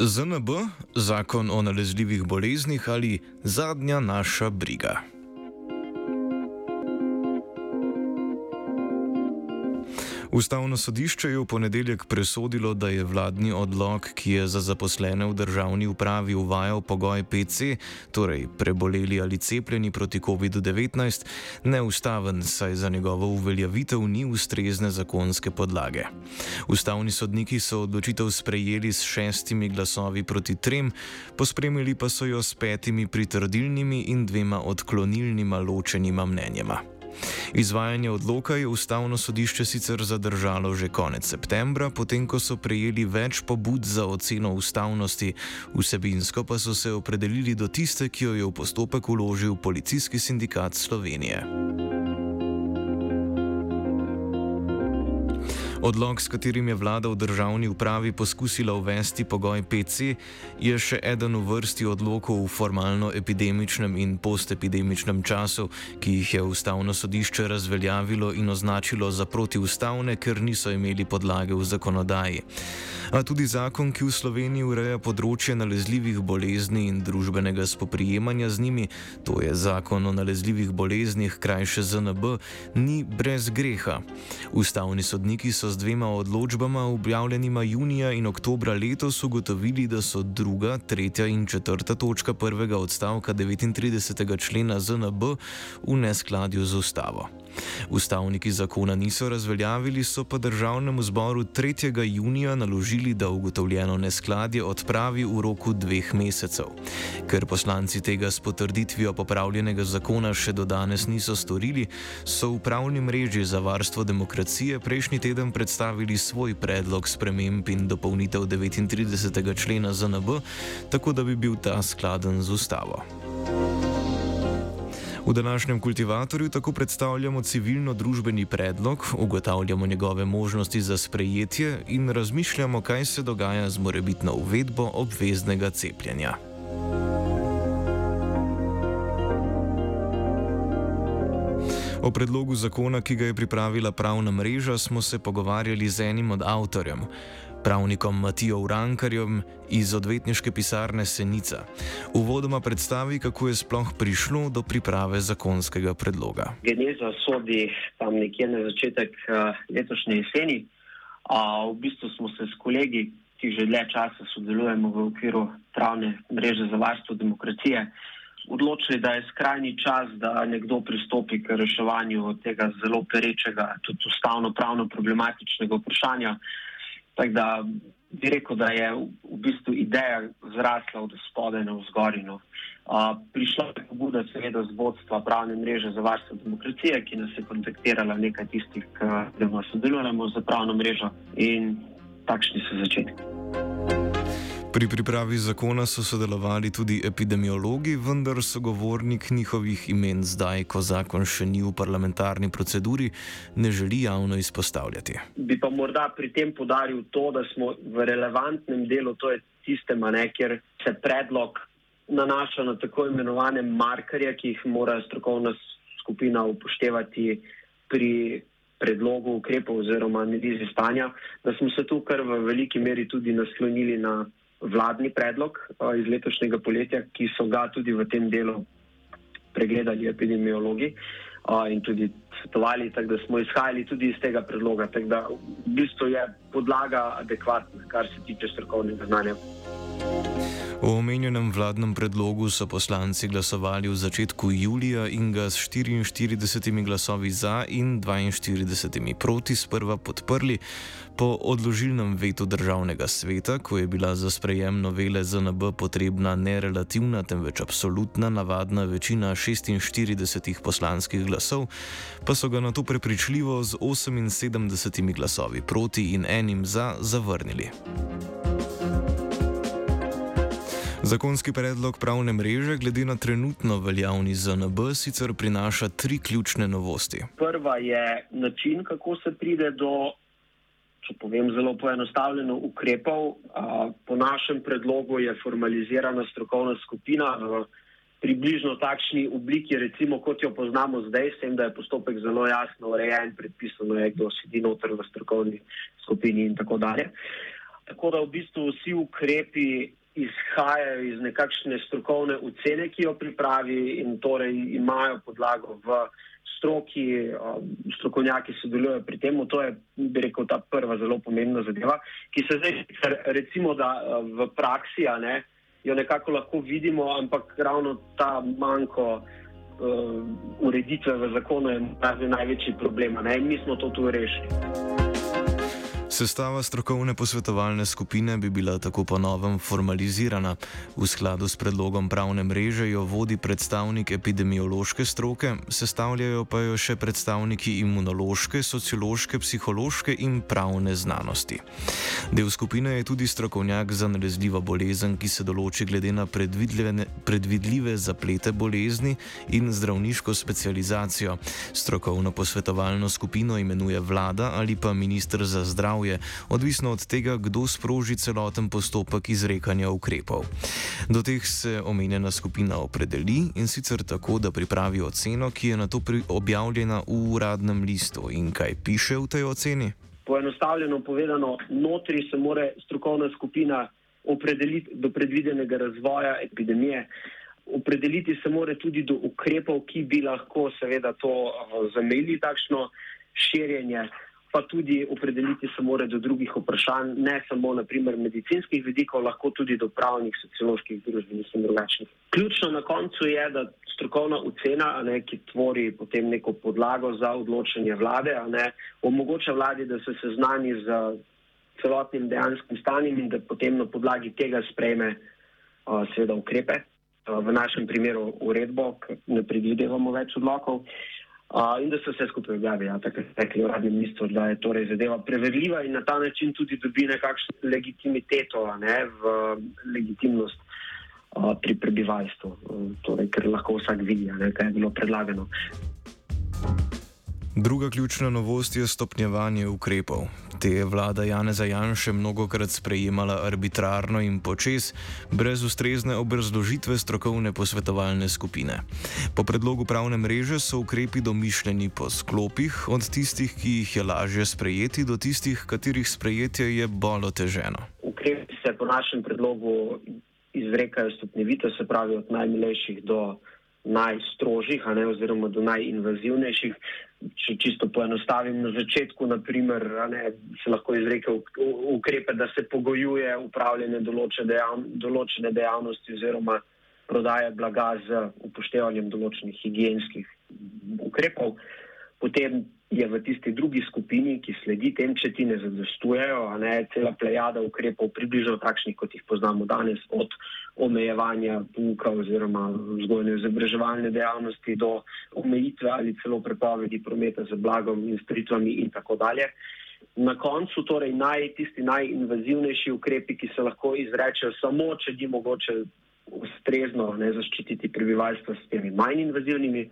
ZNB, zakon o nalezljivih boleznih ali zadnja naša briga. Ustavno sodišče je v ponedeljek presodilo, da je vladni odlog, ki je za zaposlene v državni upravi uvajal pogoj PC, torej preboleli ali cepljeni proti COVID-19, neustaven, saj za njegovo uveljavitev ni ustrezne zakonske podlage. Ustavni sodniki so odločitev sprejeli s šestimi glasovi proti trem, pospremili pa so jo s petimi pritrdilnimi in dvema odklonilnima ločenima mnenjema. Izvajanje odloka je ustavno sodišče sicer zadržalo že konec septembra, potem ko so prejeli več pobud za oceno ustavnosti, vsebinsko pa so se opredelili do tiste, ki jo je v postopek uložil Policijski sindikat Slovenije. Odlog, s katerim je vlada v državni upravi poskusila uvesti pogoj PC, je še eden v vrsti odlokov v formalno epidemičnem in postepidemičnem času, ki jih je ustavno sodišče razveljavilo in označilo za protiustavne, ker niso imeli podlage v zakonodaji. A tudi zakon, ki v Sloveniji ureja področje nalezljivih bolezni in družbenega spoprijemanja z njimi, to je zakon o nalezljivih boleznih, krajše ZNB, ni brez greha. Ustavni sodniki so z dvema odločbama, objavljenima junija in oktobra letos, ugotovili, da so druga, tretja in četrta točka prvega odstavka 39. člena ZNB v neskladju z ustavo. Ustavniki zakona niso razveljavili, so pa državnemu zboru 3. junija naložili, da ugotovljeno neskladje odpravi v roku dveh mesecev. Ker poslanci tega s potrditvijo popravljenega zakona še do danes niso storili, so v pravni mreži za varstvo demokracije prejšnji teden predstavili svoj predlog sprememb in dopolnitev 39. člena ZNB, tako da bi bil ta skladen z ustavo. V današnjem kultivatorju tako predstavljamo civilno-družbeni predlog, ugotavljamo njegove možnosti za sprejetje in razmišljamo, kaj se dogaja z morebitno uvedbo obveznega cepljenja. O predlogu zakona, ki ga je pripravila pravna mreža, smo se pogovarjali z enim od avtorjev, pravnikom Matijo Urankarjem iz odvetniške pisarne Senica. Uvodoma predstavi, kako je sploh prišlo do priprave zakonskega predloga. Geneza sodi tam nekje na začetek uh, letošnje jeseni. V bistvu smo se s kolegi, ki že dlje časa sodelujemo v okviru pravne mreže za varstvo demokracije, odločili, da je skrajni čas, da nekdo pristopi k reševanju tega zelo perečega, tudi ustavno-pravno problematičnega vprašanja. Tako da bi rekel, da je v bistvu ideja zrasla od spodaj na vzgorino. Uh, prišla je pobuda, seveda, z vodstva pravne mreže za varstvo demokracije, ki nas je kontaktirala nekaj tistih, ki sodelujemo z pravno mrežo in takšni so začetki. Pri pripravi zakona so sodelovali tudi epidemiologi, vendar so govornik njihovih imen zdaj, ko zakon še ni v parlamentarni proceduri, ne želi javno izpostavljati. Bi pa morda pri tem podaril to, da smo v relevantnem delu, to je tistem, kjer se predlog nanaša na tako imenovane markerje, ki jih mora strokovna skupina upoštevati pri predlogu ukrepov oziroma analizi stanja, da smo se tu kar v veliki meri tudi naslonili na vladni predlog iz letošnjega poletja, ki so ga tudi v tem delu pregledali epidemiologi in tudi svetovali, tako da smo izhajali tudi iz tega predloga. Tako da v bistvu je podlaga adekvatna, kar se tiče strokovnega znanja. O omenjenem vladnem predlogu so poslanci glasovali v začetku julija in ga s 44 glasovi za in 42 proti sprva podprli. Po odložilnem vetu državnega sveta, ko je bila za sprejem novele ZNB potrebna ne relativna, temveč absolutna navadna večina 46 poslanskih glasov, pa so ga na to prepričljivo z 78 glasovi proti in enim za zavrnili. Zakonski predlog pravne mreže glede na trenutno veljavni ZNB sicer prinaša tri ključne novosti. Prva je način, kako se pride do, če povem zelo poenostavljeno, ukrepov. Po našem predlogu je formalizirana strokovna skupina v približno takšni obliki, recimo kot jo poznamo zdaj, s tem, da je postopek zelo jasno urejen, predpisano je, kdo sedi noter v strokovni skupini in tako dalje. Tako da v bistvu vsi ukrepi izhajajo iz nekakšne strokovne ocene, ki jo pripravi in torej imajo podlago v stroki, um, strokovnjaki sodelujo pri tem. To je, bi rekel, ta prva zelo pomembna zadeva, ki se zdaj, recimo, da uh, v praksi, a ne, jo nekako lahko vidimo, ampak ravno ta manjko uh, ureditve v zakonu je največji problem. Ne, in mi smo to tu rešili. Sestava strokovne posvetovalne skupine bi bila tako po novem formalizirana. V skladu s predlogom pravne mreže jo vodi predstavnik epidemiološke stroke, sestavljajo pa jo še predstavniki imunološke, sociološke, psihološke in pravne znanosti. Del skupine je tudi strokovnjak za nalezljivo bolezen, ki se določi glede na predvidljive zaplete bolezni in zdravniško specializacijo. Strokovno posvetovalno skupino imenuje vlada ali pa ministr za zdravje zdravje, odvisno od tega, kdo sproži celoten postopek izrekanja ukrepov. Do teh se omenjena skupina opredeli in sicer tako, da pripravi oceno, ki je na to objavljena v uradnem listu. In kaj piše v tej oceni? Poenostavljeno povedano, notri se mora strokovna skupina opredeliti do predvidenega razvoja epidemije. Opredeliti se mora tudi do ukrepov, ki bi lahko seveda to eh, zamejili, takšno širjenje pa tudi opredeliti se mora do drugih vprašanj, ne samo naprimer medicinskih vidikov, lahko tudi do pravnih, socioloških, družbenih in drugačnih. Ključno na koncu je, da strokovna ocena, ne, ki tvori potem neko podlago za odločanje vlade, ne, omogoča vladi, da se seznani z celotnim dejanskim stanjem in da potem na podlagi tega sprejme uh, seveda ukrepe. Uh, v našem primeru uredbo, ker ne predvidevamo več odlokov. Uh, Uh, in da se vse skupaj objavi, ja, tako je uradni ministr, da je torej zadeva preverljiva in na ta način tudi dobi nekakšno legitimiteto, ne, v legitimnost uh, pri prebivalstvu, uh, torej, ker lahko vsak vidi, ne, kaj je bilo predlagano. Druga ključna novost je stopnjevanje ukrepov. Te je vlada Janeza Janša mnogokrat sprejemala arbitrarno in počes, brez ustrezne obrazložitve strokovne posvetovalne skupine. Po predlogu pravne mreže so ukrepi domišljeni po sklopih, od tistih, ki jih je lažje sprejeti, do tistih, katerih sprejetje je bolj oteženo. Ukrepi se po našem predlogu izrekajo stopnjevito, se pravi od najmilejših do najstrožjih, ne, oziroma do najinvazivnejših. Če čisto poenostavim, na začetku naprimer, ne, se lahko izreke ukrepe, da se pogojuje upravljanje določene, dejav, določene dejavnosti oziroma prodaje blaga z upoštevanjem določenih higijenskih ukrepov. Potem je v tisti drugi skupini, ki sledi tem, če ti ne zadostujejo, a ne cela plejada ukrepov, približno takšnih, kot jih poznamo danes, od omejevanja pouka oziroma vzgojno-izobraževalne dejavnosti do omejitve ali celo prepovedi prometa z blagom in storitvami in tako dalje. Na koncu torej naj, tisti najinvazivnejši ukrepi, ki se lahko izrečejo samo, če bi mogoče ustrezno ne zaščititi prebivalstva s temi manj invazivnimi,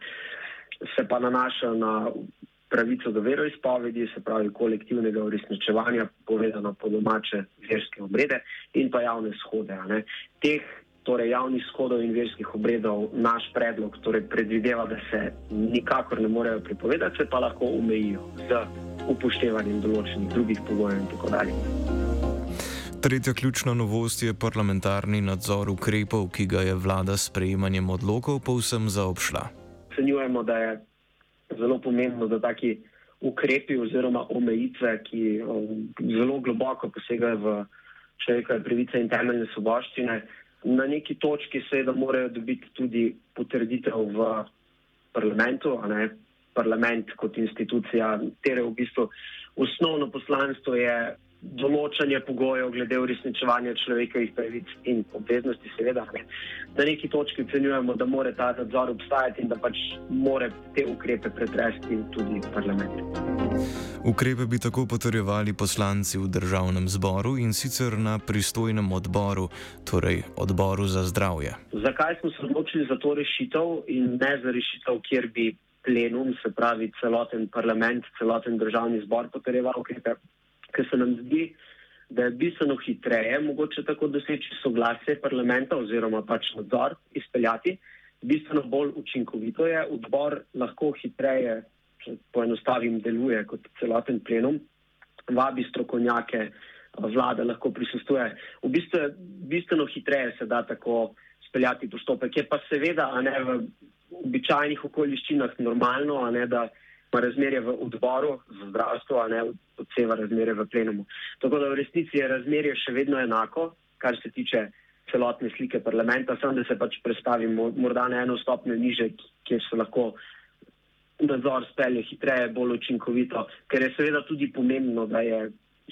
se pa nanašajo na pravico do veroizpovedi, se pravi kolektivnega uresničevanja, povedano po domače verske obrede in pa javne shode. Teh torej, javnih shodov in verskih obredov naš predlog torej, predvideva, da se nikakor ne morejo pripovedati, se pa lahko omejijo z upoštevanjem določenih drugih pogojev in tako dalje. Tretja ključna novost je parlamentarni nadzor ukrepov, ki ga je vlada s sprejemanjem odlokov povsem zaobšla. Ocenjujemo, da je zelo pomembno, da taki ukrepi oziroma omejitve, ki um, zelo globoko posegajo v človekove pravice in temeljne svoboščine, na neki točki seveda morajo dobiti tudi potrditev v parlamentu, parlament kot institucija, tere v bistvu osnovno poslanstvo je določanje pogojev glede uresničevanja človekovih pravic in obveznosti, seveda. Ne. Na neki točki ocenjujemo, da mora ta nadzor obstajati in da pač mora te ukrepe pretresti tudi parlament. Ukrepe bi tako potrjevali poslanci v državnem zboru in sicer na pristojnem odboru, torej odboru za zdravje. Zakaj smo se odločili za to rešitev in ne za rešitev, kjer bi plenum, se pravi celoten parlament, celoten državni zbor potrjeval ukrepe? Ker se nam zdi, da je bistveno hitreje mogoče tako doseči soglasje parlamenta oziroma pač nadzor izpeljati. Bistveno bolj učinkovito je, odbor lahko hitreje, če poenostavim, deluje kot celoten plenum, vabi strokovnjake, vlada lahko prisustuje. V bistvu je bistveno hitreje se da tako speljati postopek. Je pa seveda ne, v običajnih okoliščinah normalno, ne, da razmerje v odboru za zdravstvo, a ne odseva razmerje v plenumu. Tako da v resnici je razmerje še vedno enako, kar se tiče celotne slike parlamenta, samo da se pač predstavimo morda na eno stopnjo niže, kjer se lahko nadzor spelje hitreje, bolj učinkovito, ker je seveda tudi pomembno, da je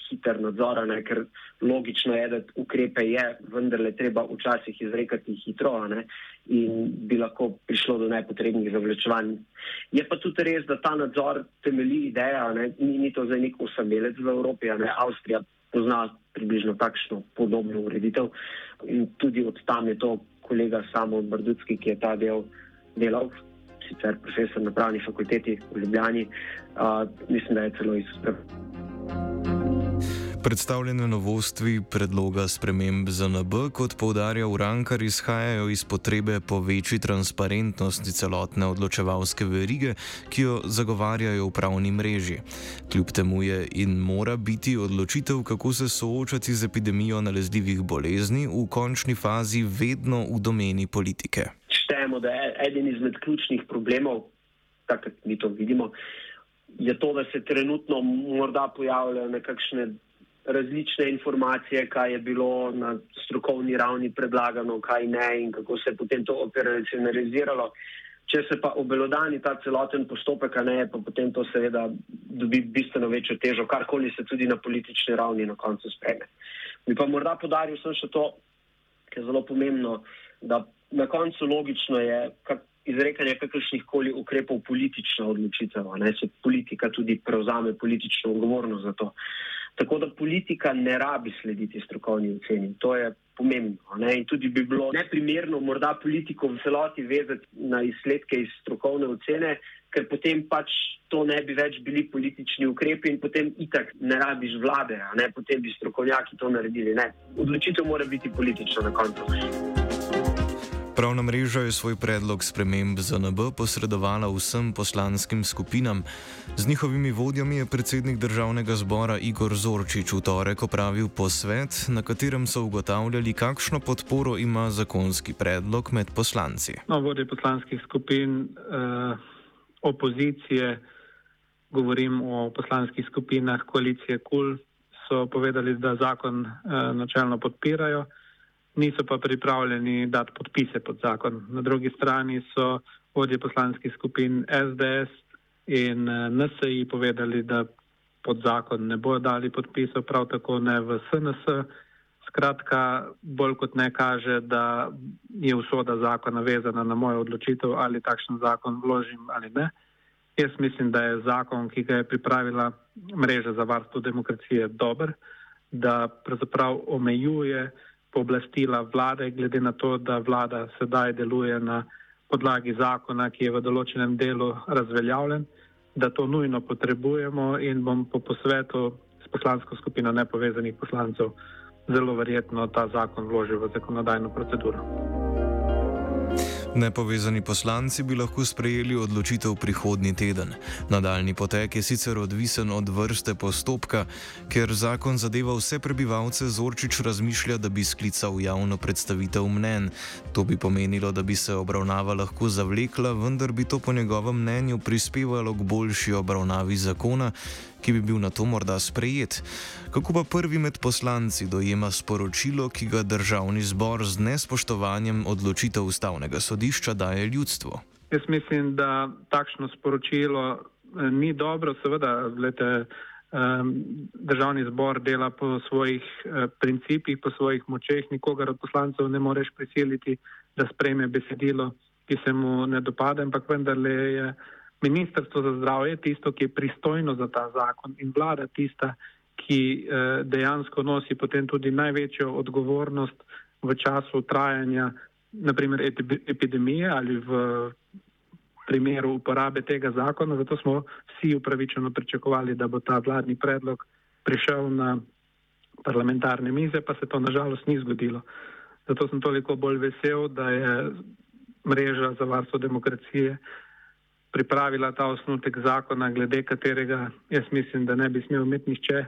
hiter nadzor, ne, ker logično je, da ukrepe je vendarle treba včasih izrekati hitro ne, in bi lahko prišlo do nepotrebnih zavlečevanj. Je pa tudi res, da ta nadzor temelji ideja, ne, ni, ni to za nek osamelec v Evropi, ne, Avstrija pozna približno takšno podobno ureditev in tudi od tam je to kolega Samo Brdutski, ki je ta del delal, sicer profesor na pravni fakulteti v Ljubljani, uh, mislim, da je celo izpred. Predstavljene novosti predloga sprememb ZNB, kot povdarja Urankar, izhajajo iz potrebe po večji transparentnosti celotne odločevalske verige, ki jo zagovarjajo v pravni mreži. Kljub temu je in mora biti odločitev, kako se soočati z epidemijo nalezljivih bolezni, v končni fazi vedno v domeni politike. Štejemo, da je eden izmed ključnih problemov, kot mi to vidimo, je to, da se trenutno morda pojavljajo nekakšne različne informacije, kaj je bilo na strokovni ravni predlagano, kaj ne in kako se je potem to operacionaliziralo. Če se pa obelodani ta celoten postopek, ne, pa potem to seveda dobi bistveno večjo težo, karkoli se tudi na politični ravni na koncu spreme. Bi pa morda podaril sem še to, kar je zelo pomembno, da na koncu logično je kak, izrekanje kakršnih koli ukrepov politična odločitev, ne, se politika tudi prevzame politično odgovornost za to. Tako da politika ne rabi slediti strokovni oceni. To je pomembno. Ne? In tudi bi bilo neprimerno morda politiko v celoti vezati na izsledke iz strokovne ocene, ker potem pač to ne bi več bili politični ukrepi in potem itak ne rabiš vlade, ne? potem bi strokovnjaki to naredili. Ne? Odločitev mora biti politična na koncu. Pravna mreža je svoj predlog sprememb za NB posredovala vsem poslanskim skupinam. Z njihovimi vodjami je predsednik državnega zbora Igor Zorčič v torek opravil posvet, na katerem so ugotavljali, kakšno podporo ima zakonski predlog med poslanci. No, vodje poslanskih skupin eh, opozicije, govorim o poslanskih skupinah koalicije KUL, so povedali, da zakon eh, načelno podpirajo niso pa pripravljeni dati podpise pod zakon. Na drugi strani so vodje poslanskih skupin SDS in eh, NSI povedali, da pod zakon ne bodo dali podpisov, prav tako ne v SNS. Skratka, bolj kot ne kaže, da je usoda zakona vezana na mojo odločitev, ali takšen zakon vložim ali ne. Jaz mislim, da je zakon, ki ga je pripravila mreža za varstvo demokracije, dober, da pravzaprav omejuje pooblastila vlade, glede na to, da vlada sedaj deluje na podlagi zakona, ki je v določenem delu razveljavljen, da to nujno potrebujemo in bom po posvetu s poslansko skupino nepovezanih poslancev zelo verjetno ta zakon vložil v zakonodajno proceduro. Nepovezani poslanci bi lahko sprejeli odločitev prihodnji teden. Nadaljni potek je sicer odvisen od vrste postopka, ker zakon zadeva vse prebivalce, Zorčič razmišlja, da bi sklical javno predstavitev mnen. To bi pomenilo, da bi se obravnava lahko zavlekla, vendar bi to po njegovem mnenju prispevalo k boljši obravnavi zakona, ki bi bil na to morda sprejet. Kako pa prvi med poslanci dojema sporočilo, ki ga državni zbor z nespoštovanjem odločitev ustavnega sodišča daje ljudstvu? Jaz mislim, da takšno sporočilo eh, ni dobro. Seveda, gledajte, državni zbor dela po svojih eh, principih, po svojih močeh, nikogar od poslancev ne moreš prisiliti, da sprejme besedilo, ki se mu ne dopade, ampak vendarle je Ministrstvo za zdravje tisto, ki je pristojno za ta zakon in vlada tista, ki eh, dejansko nosi potem tudi največjo odgovornost v času trajanja naprimer epidemije ali v primeru uporabe tega zakona. Zato smo vsi upravičeno pričakovali, da bo ta vladni predlog prišel na parlamentarne mize, pa se to nažalost ni zgodilo. Zato sem toliko bolj vesel, da je mreža za varstvo demokracije pripravila ta osnutek zakona, glede katerega jaz mislim, da ne bi smel imeti nišče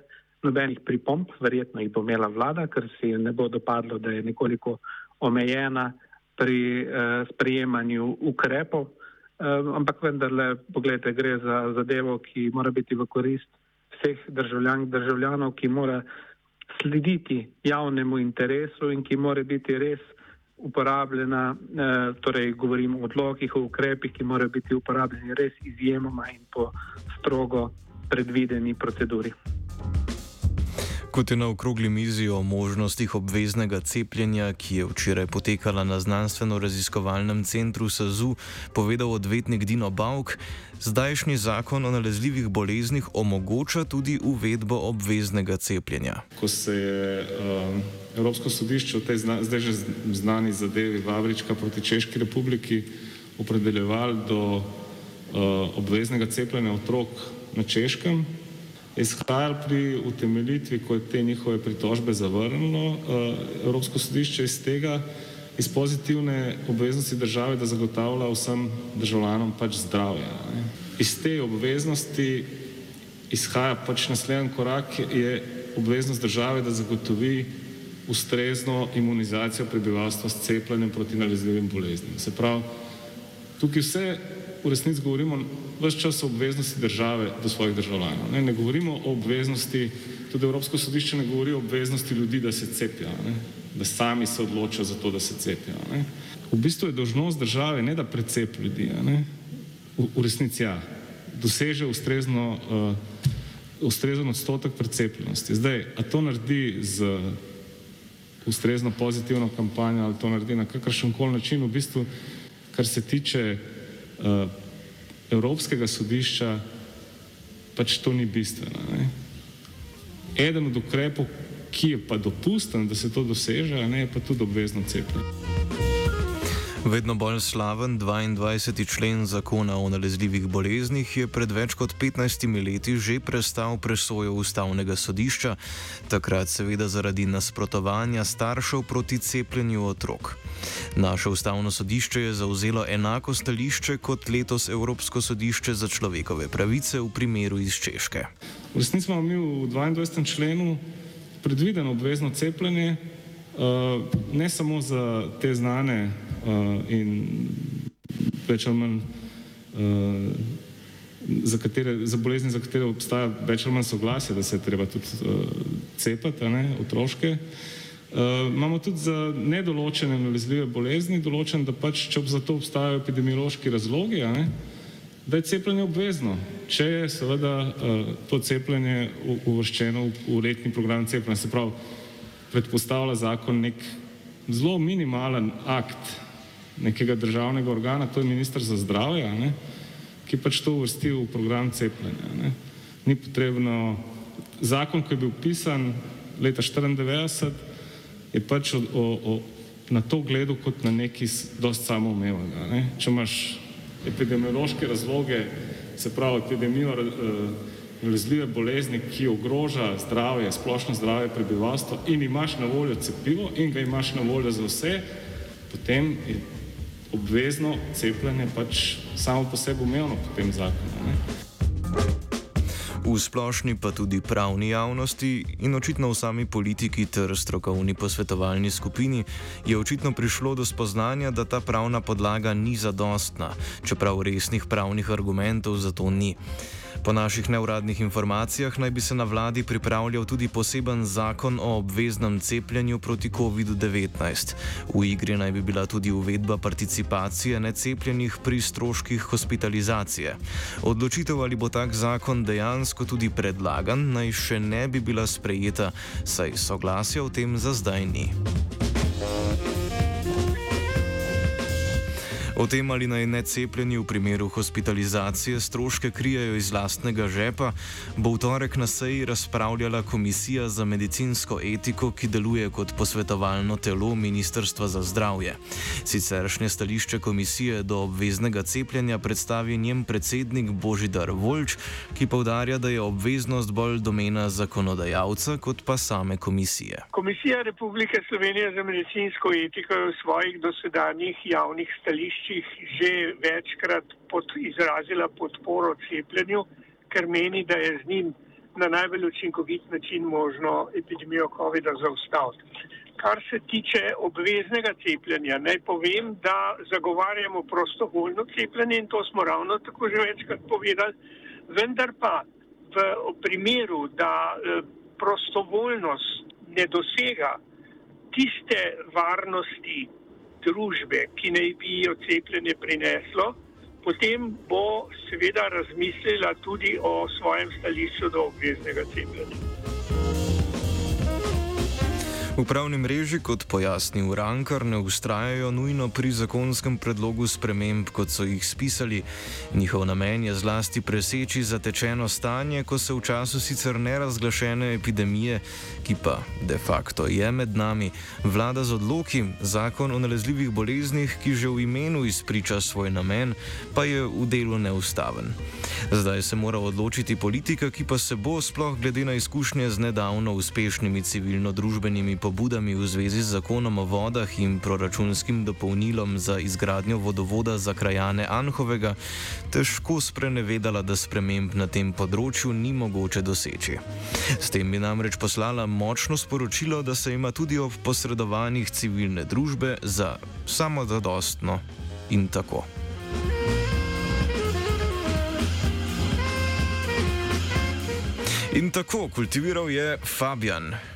nobenih pripomp, verjetno jih bo imela vlada, ker si ne bo dopadlo, da je nekoliko omejena pri eh, sprejemanju ukrepov, eh, ampak vendarle, pogledajte, gre za zadevo, ki mora biti v korist vseh državljank, državljanov, ki mora slediti javnemu interesu in ki mora biti res uporabljena, eh, torej govorim o odlokih, o ukrepih, ki morajo biti uporabljeni res izjemoma in po strogo predvideni proceduri. Kot je na okrogli mizi o možnostih obveznega cepljenja, ki je včeraj potekala na znanstveno-raziskovalnem centru SAZU, povedal odvetnik Dino Bauk, zdajšnji zakon o nalezljivih boleznih omogoča tudi uvedbo obveznega cepljenja. Ko se je uh, Evropsko sodišče v tej zna, zdaj že znani zadevi Vavrička proti Češki republiki opredeljeval do uh, obveznega cepljenja otrok na Češkem, izhajali pri utemeljitvi, ko je te njihove pritožbe zavrnilo eh, Evropsko sodišče iz tega, iz pozitivne obveznosti države, da zagotavlja vsem državljanom pač zdravje. Ne. Iz te obveznosti izhaja pač naslednji korak, je obveznost države, da zagotovi ustrezno imunizacijo prebivalstva s cepljenjem proti nalezljivim boleznim. Se pravi, tukaj vse v resnici govorimo vse čas o obveznosti države do svojih državljanov. Ne, ne govorimo o obveznosti, tudi Evropsko sodišče ne govori o obveznosti ljudi, da se cepijo, ne, da sami se odločijo za to, da se cepijo. Ne. V bistvu je dožnost države ne da precep ljudi, ne, v, v resnici ja, doseže ustrezno, uh, ustrezen odstotek precepljenosti. Zdaj, a to naredi z ustrezno pozitivno kampanjo ali to naredi na kakršen koli način, v bistvu, kar se tiče Evropskega sodišča, pač to ni bistveno. Ne? Eden od ukrepov, ki je pa dopusten, da se to doseže, ne, je pa tudi obvezno cepljenje. Vedno bolj slaven 22. člen zakona o nalezljivih boleznih je pred več kot 15 leti že prestal presojo ustavnega sodišča, takrat seveda zaradi nasprotovanja staršev proti cepljenju otrok. Naše ustavno sodišče je zauzelo enako stališče kot letos Evropsko sodišče za človekove pravice v primeru iz Češke. V resnici smo mi v 22. členu predvideno obvezno cepljenje, uh, ne samo za te znane in več ali manj uh, za, katere, za bolezni, za katere obstaja več ali manj soglasje, da se je treba tudi uh, cepati, ne, otroške. Uh, imamo tudi za nedoločene nalezljive bolezni določen, da pač, če za to obstajajo epidemiološki razlogi, ne, da je cepljenje obvezno, če je seveda uh, to cepljenje uvrščeno v, v letni program cepljenja. Se pravi, predpostavlja zakon nek zelo minimalen akt nekega državnega organa, to je ministr za zdravje, ne, ki pač to uvrsti v program cepljenja. Ne. Ni potrebno, zakon, ki je bil pisan leta 1994, je pač o, o, o, na to gledal kot na nekaj dost samoumevnega. Ne. Če imaš epidemiološke razloge, se pravi epidemijo nalezljive uh, bolezni, ki ogroža zdravje, splošno zdravje prebivalstva in imaš na voljo cepivo in ga imaš na voljo za vse, potem je obvezno cepljenje pač samo po sebi umevno po tem zakonu. Ne? V splošni pa tudi pravni javnosti in očitno v sami politiki ter strokovni posvetovalni skupini je očitno prišlo do spoznanja, da ta pravna podlaga ni zadostna, čeprav resnih pravnih argumentov za to ni. Po naših neuradnih informacijah naj bi se na vladi pripravljal tudi poseben zakon o obveznem cepljenju proti COVID-19. V igri naj bi bila tudi uvedba participacije necepljenih pri stroških hospitalizacije. Odločitev, ali bo tak zakon dejansko tudi predlagan, naj še ne bi bila sprejeta, saj soglasja v tem za zdaj ni. O tem, ali naj necepljeni v primeru hospitalizacije stroške krijajo iz lastnega žepa, bo v torek na seji razpravljala Komisija za medicinsko etiko, ki deluje kot posvetovalno telo Ministrstva za zdravje. Siceršnje stališče komisije do obveznega cepljenja predstavi njen predsednik Božidar Volč, ki povdarja, da je obveznost bolj domena zakonodajalca kot pa same komisije. Komisija Republike Slovenije za medicinsko etiko je v svojih dosedanjih javnih stališčih že večkrat pod, izrazila podporo cepljenju, ker meni, da je z njim na najbolj učinkovit način možno epidemijo COVID-a zaustaviti. Kar se tiče obveznega cepljenja, naj povem, da zagovarjamo prostovoljno cepljenje in to smo ravno tako že večkrat povedali, vendar pa v primeru, da eh, prostovoljnost ne dosega tiste varnosti, družbe, ki naj bi jo cepljenje prineslo, potem bo seveda razmislila tudi o svojem stališču do obveznega cepljenja. V pravni mreži, kot pojasni Urankar, ne ustrajajo nujno pri zakonskem predlogu sprememb, kot so jih spisali. Njihov namen je zlasti preseči zatečeno stanje, ko se v času sicer nerazglašene epidemije, ki pa de facto je med nami, vlada z odloki zakon o nalezljivih boleznih, ki že v imenu izpriča svoj namen, pa je v delu neustaven. Zdaj se mora odločiti politika, ki pa se bo, sploh glede na izkušnje z nedavno uspešnimi civilno-družbenimi pobudami v zvezi z zakonom o vodah in proračunskim dopolnilom za izgradnjo vodovoda za krajane Anhovega, težko sprenevedala, da sprememb na tem področju ni mogoče doseči. S tem bi namreč poslala močno sporočilo, da se ima tudi ob posredovanjih civilne družbe za samozadostno in tako. In tako kultiviral je Fabian.